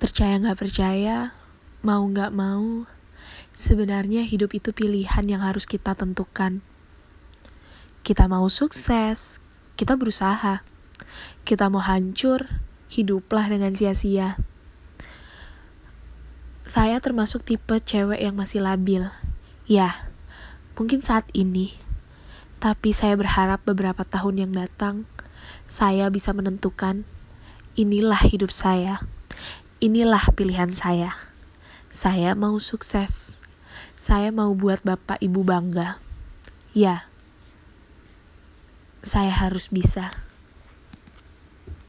Percaya nggak percaya, mau nggak mau, sebenarnya hidup itu pilihan yang harus kita tentukan. Kita mau sukses, kita berusaha. Kita mau hancur, hiduplah dengan sia-sia. Saya termasuk tipe cewek yang masih labil. Ya, mungkin saat ini. Tapi saya berharap beberapa tahun yang datang, saya bisa menentukan inilah hidup saya. Inilah pilihan saya. Saya mau sukses. Saya mau buat bapak ibu bangga. Ya, saya harus bisa.